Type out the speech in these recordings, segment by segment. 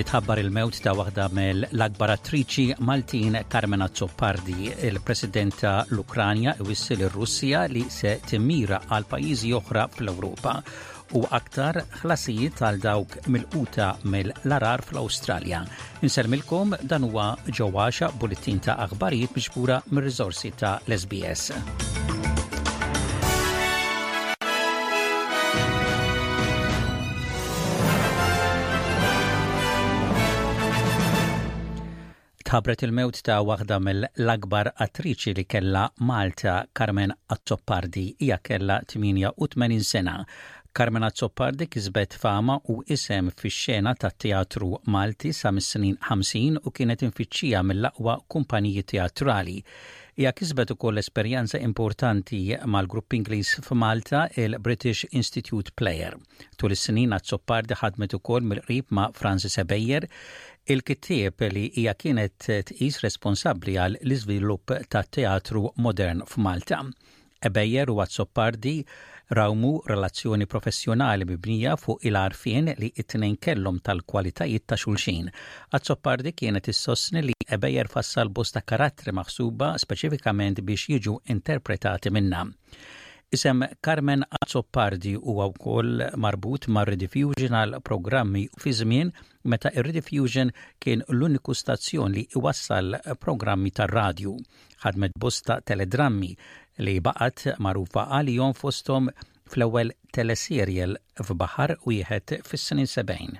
titħabbar il-mewt ta' waħda mill-akbar attriċi Maltin Carmena Zoppardi, il-President ta' l-Ukranja iwissil ir-Russja li se timmira għal pajjiżi oħra fl-Ewropa u aktar ħlasijiet għal dawk mill-quta mill-arar fl-Awstralja. Insellmilkom dan huwa ġewwaxa bulletin ta' aħbarijiet miġbura mir-riżorsi ta' l-SBS. Tħabbret il-mewt ta' waħda mill-akbar attriċi li kellha Malta, Carmen Azzopardi. Hija kellha 88 sena. Carmen Azzopardi kisbet fama u isem fix-xena tat-teatru Malti sa mis-snin 50 u kienet imfittxija mill-aqwa kumpaniji teatrali. Hija kisbet ukoll esperjenza importanti mal-grupp Ingliż f'Malta, il-British Institute Player. Tul is-snin Azzopardi ħadmet ukoll mill-qrib ma' Francis Ebejer, il-kittieb li hija kienet tqis responsabbli għal l-iżvilupp tat-teatru modern f'Malta. Ebejer u Azzopardi rawmu relazzjoni professjonali mibnija fuq il-għarfien li t-tnejn kellhom tal-kwalitajiet ta' xulxin. Azzopardi kienet issostni li Ebejer fassal bosta karattri maħsuba speċifikament biex jiġu interpretati minnha. Isem Carmen Azzopardi huwa wkoll marbut ma' Rediffusion għal programmi u fi żmien meta r-Rediffusion kien l-uniku stazzjon li iwassal programmi tar-radju. Ħadmet bosta teledrammi li baqgħet magħrufa għalihom fosthom fl-ewwel teleserial f'Baħar Wieħed fis-snin sebgħin.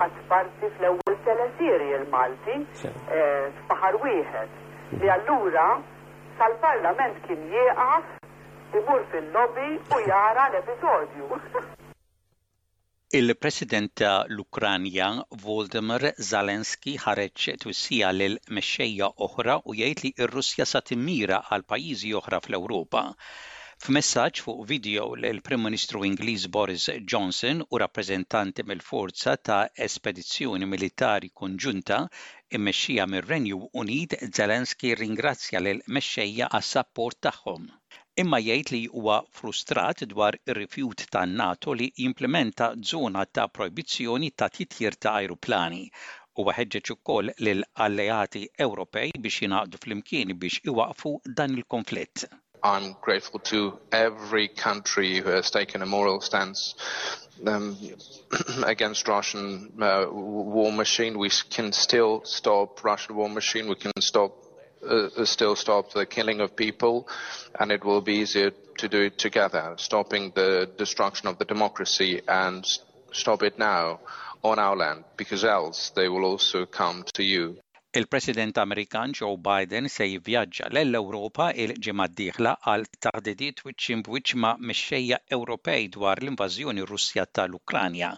Ħadt parti fl-ewwel teleserial Malti f'Baħar Wieħed, li allura sa l-Parlament kien jieqaf imur fil-lobby u jara l-episodju. Il-President ta' l-Ukranja, Voldymyr Zelensky ħareġ twissija lil mexxejja oħra u jgħid li r-Russja sa timmira għal pajjiżi oħra fl-Ewropa. F'messaġġ fuq vidjo li l-Prim Ministru Ingliż Boris Johnson u rappreżentanti mill-Forza ta' Espedizzjoni Militari Konġunta mmexxija mir-Renju Unit, Zelensky rringrazzja lill-mexxejja għas-sapport tagħhom, imma jgħid li huwa frustrat dwar ir-rifjut tan-NATO li jimplimenta żona ta' projbizzjoni ta' titjir ta' ajruplani. Huwa ħeġġeġ ukoll lill-alleati Ewropej biex jingħaqdu flimkien biex iwaqqfu dan il-konflitt. I'm grateful to every country who has taken a moral stance um, against Russian uh, war machine. We can still stop Russian war machine. We can stop Uh, uh, still stop the killing of people, and it will be easier to do it together, stopping the destruction of the democracy and stop it now on our land, because else they will also come to you. Il-President Amerikan Joe Biden se jivvjaġġa lell-Ewropa il-ġimgħa d-dieħla għal taħdidiet wiċċ imb wiċċ ma' mexxejja Ewropej dwar l-invażjoni Russja tal-Ukranja.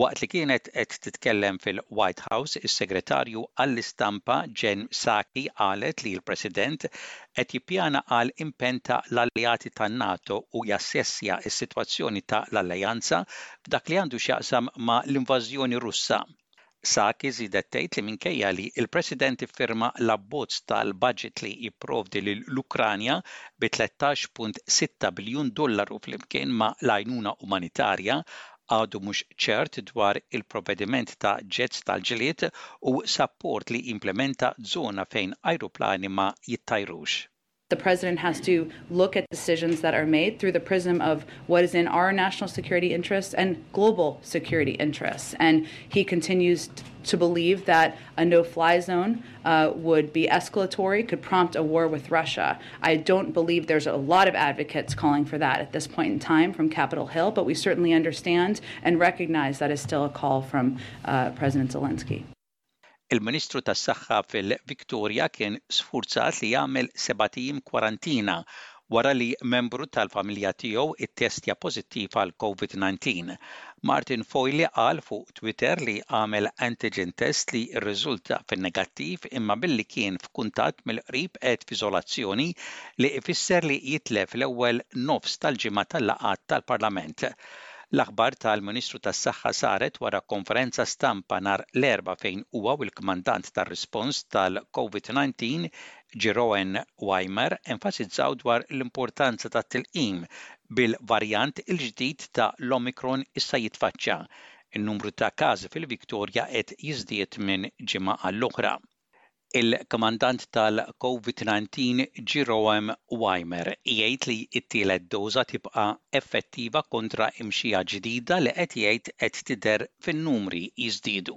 Waqt li kienet qed titkellem fil-White House, is-Segretarju għall-Istampa Jen Psaki qalet li l-President qed jippjana għal impenn ta' l-alleati tan-NATO u jassessja s-sitwazzjoni ta' l-alleanza f'dak li għandu x'jaqsam ma' l-invażjoni Russa. Saki żiedet tgħid li minkejja li l-President iffirma l-abbozz tal-baġit li jipprovdi lill-Ukranja bi 13.6 biljun dollaru flimkien ma' l-għajnuna umanitarja, għadu mhux ċert dwar il-provvediment ta' ġets tal-ġlied u sapport li jimplimenta żona fejn ajruplani ma jittajrux. the president has to look at decisions that are made through the prism of what is in our national security interests and global security interests. And he continues to believe that a no fly zone uh, would be escalatory, could prompt a war with Russia. I don't believe there's a lot of advocates calling for that at this point in time from Capitol Hill, but we certainly understand and recognize that is still a call from uh, President Zelensky. Il-Ministru tas-Saħħa fil-Victoria kien sfurzat li jagħmel sebat ijiem kwarantina wara li membru tal-familja tiegħu ittestja pożittiv għal Covid-19. Martin Foyle qal fuq Twitter li għamel antigen test li rriżulta fin-negattiv imma billi kien f'kuntatt mill-qrib qgħed f'iżolazzjoni li ifisser li jitlef l-ewwel nofs tal-ġimgħa tal-laqgħat tal-Parlament. L-aħbar tal-Ministru tas-Saħħa saret wara konferenza stampa nhar l-Erbgħa fejn huwa u l-Kmandant tar-Rispons tal-COVID-19 Jeroen Wijmer enfasizzaw dwar l-importanza tat-tilqim bil-varjant il-ġdid ta' l-Omicron issa jitfaċċa. In-numru ta' każi fil-Victoria qed jiżdied minn ġimgħa għall-oħra. Il-Kmandant tal-COVID-19 Jerome Weimer jgħid li t-tielet doża tibqa' effettiva kontra imxija ġdida li qed jgħid qed tidher fin-numri jiżdiedu.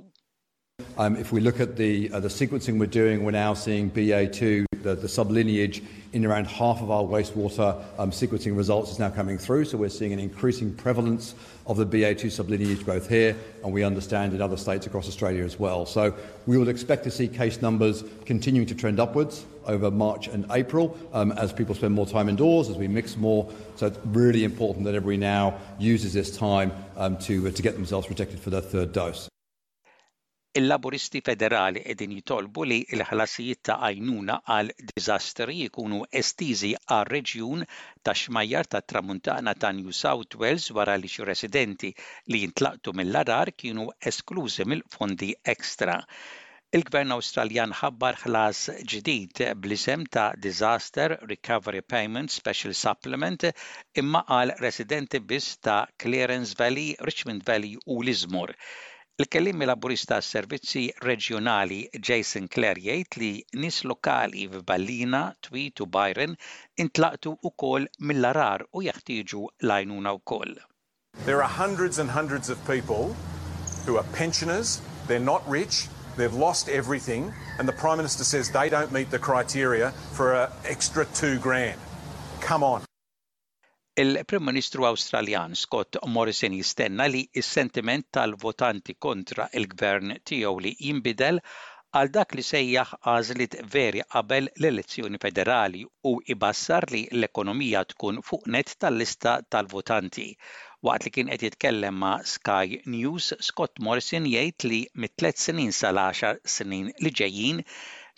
If we look at the the sequencing we're doing, we're now seeing BA2, the the sub-lineage, in around half of our wastewater sequencing results is now coming through, so we're seeing an increasing prevalence of the BA2 sublineage both here and we understand in other states across Australia as well. So we would expect to see case numbers continuing to trend upwards over March and April um, as people spend more time indoors, as we mix more. So it's really important that everybody now uses this time um, to, uh, to get themselves protected for their third dose. Il-Laburisti Federali qegħdin jitolbu li l-ħlasijiet ta' għajnuna għal diżastri jkunu estiżi għar-reġjun tax-xmajjar tat-Tramuntana ta' New South Wales wara li xi residenti li jintlaqtu mill-għargħar kienu esklużi mill-fondi extra. Il-Gvern Awstraljan ħabbar ħlas ġdid bl-isem ta' Disaster Recovery Payment Special Supplement imma għal residenti biss ta' Clearance Valley, Richmond Valley u Lismore. Il-Kelliem Laburista għas-Servizzi Reġjunali Jason Clare jgħid li nies lokali f'Ballina, Tweed u Byron intlaqtu wkoll mill-għarar u jeħtieġu l-għajnuna wkoll. There are hundreds and hundreds of people who are pensioners, they're not rich, they've lost everything and the Prime Minister says they don't meet the criteria for a extra two grand. Come on! Il-Prim Ministru Awstraljan Scott Morrison jistenna li s-sentiment tal-votanti kontra l-Gvern tiegħu li jinbidel għal dak li sejjaħ għażliet veri qabel l-elezzjoni federali u jbassar li l-ekonomija tkun fuq nett tal-lista tal-votanti. Waqt li kien qed jitkellem ma' Sky News, Scott Morrison jgħid li mit-tliet snin sal-għaxar snin li ġejjin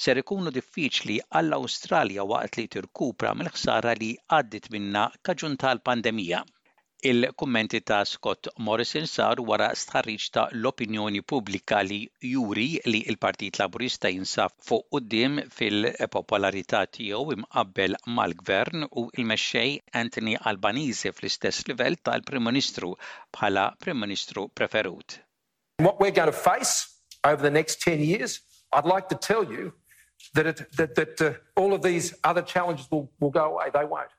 ser ikunu diffiċli għall-Awstralja waqt li tirkupra mill-ħsara li għaddiet minnha kaġun tal-pandemija. Il-kummenti ta' Scott Morrison saru wara stħarriġ ta' l-opinjoni pubblika li juri li l-Partit Laburista jinsab fuq quddiem fil-popolarità tiegħu imqabbel mal-Gvern u l-Mexxej Anthony Albanese fl-istess livell tal-Prim Ministru bħala Prim Ministru preferut. What we're going to face over the next 10 years, I'd like to tell you that, it, that, that uh, all of these other challenges will, will go away. They won't.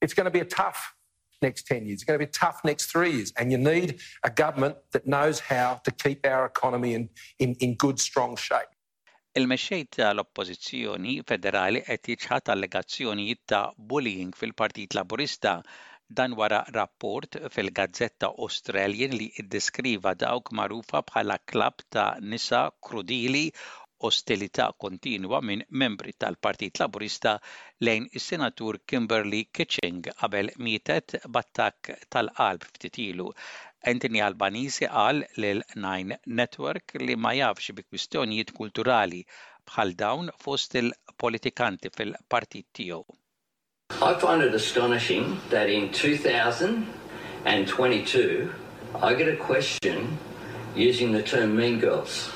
It's going to be a tough next 10 years. It's going to be tough next three years. And you need a government that knows how to keep our economy in, in, in good, strong shape. Il-Mexxej tal-Oppożizzjoni Federali qed jiċħad allegazzjonijiet ta' bullying fil-Partit Laburista. Dan wara rapport fil-gazzetta Australian li ddeskriva dawk magħrufa bħala klabb ta' nisa krudili, ostilità kontinwa minn membri tal-Partit Laburista lejn is-Senatur Kimberley Kitching qabel mietet b'attakk tal-qalb ftit ilu. Anthony Albanese qal lil Nine Network li ma jafx bi kwistjonijiet kulturali bħal dawn fost il-politikanti fil-partit tiegħu. I find it astonishing that in 2022 I get a question using the term mean girls.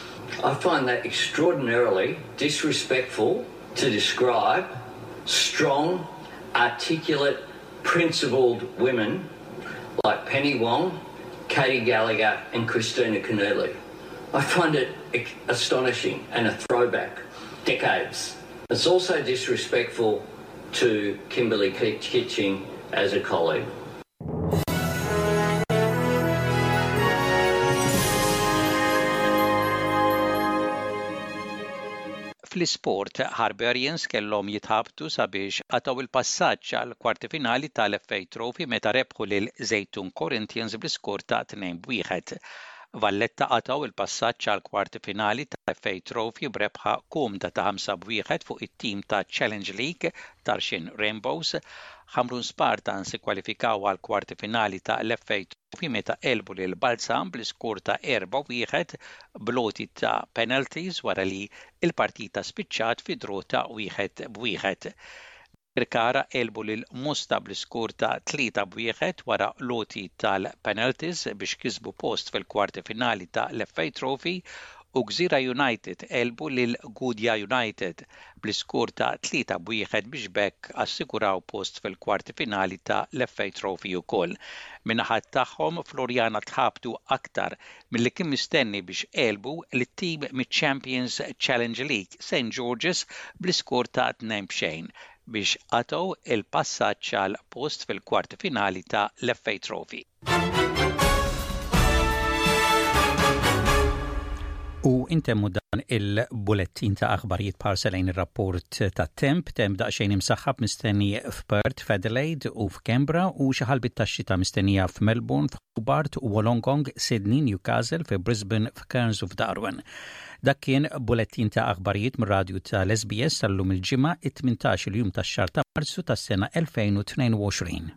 I find that extraordinarily disrespectful to describe strong, articulate, principled women like Penny Wong, Katie Gallagher, and Christina Keneally. I find it astonishing and a throwback, decades. It's also disrespectful to Kimberly Kitching as a colleague. Fl-isport, Hibernians kellhom jitħabtu sabiex qatgħu il-passaġġ għall-kwartifinali tal-FA Trophy meta rebħu lil Żejtun Corinthians bl-iskor ta' 2 b' 1. Valletta qatgħu il-passaġġ għall-kwartifinali tal-FA Trophy b'rebħa komda ta' 5 b' 1 fuq it-tim ta' Challenge League, Tarxien Rainbows. Ħamrun Spartans ikkwalifikaw għall-kwartifinali tal-FA Trophy meta għelbu lil Balzan bl-iskor ta' 4 b' 1 bl-għoti ta' penalties wara li l-partita spiċċat fi draw ta' wieħed b'wieħed. Birkara għelbu lil Mosta bl-iskor ta' tlieta b'wieħed wara l-għoti tal-penalties biex kisbu post fil-kwarti finali ta' l-FA Trophy u Gżira United għelbu lil Gudja United bl-iskor ta' tlieta b'wieħed biex b'hekk assiguraw post fil-kwarti finali ta' l-FA Trophy ukoll. Min-naħa tagħhom Floriana tħabtu aktar milli kien mistenni biex għelbu lit-tim miċ-Champions Challenge League, St George's bl-iskor ta' tnejn b'xejn biex qatgħu l-passaġġ għal post fil-kwarti finali ta' l-FA Trophy. U intemmu dan il-bulettin ta' aħbarijiet parsa lejn ir-rapport ta' temp, temp daqsxejn imsaħħab mistenni f'Perth, f'Adelaide u f'Kembra u xi ħalbit tax-xita mistennija f'Melbourne, Hobart, Wollongong, Sydney, Newcastle, fi Brisbane, f'Cairns u f'Darwin. Dak kien bulettin ta' aħbarijiet mir-radju tal-SBS tal-lum il-Ġimgħa, it-18 il-jum tax-xahar ta' Marzu tas-sena 2022.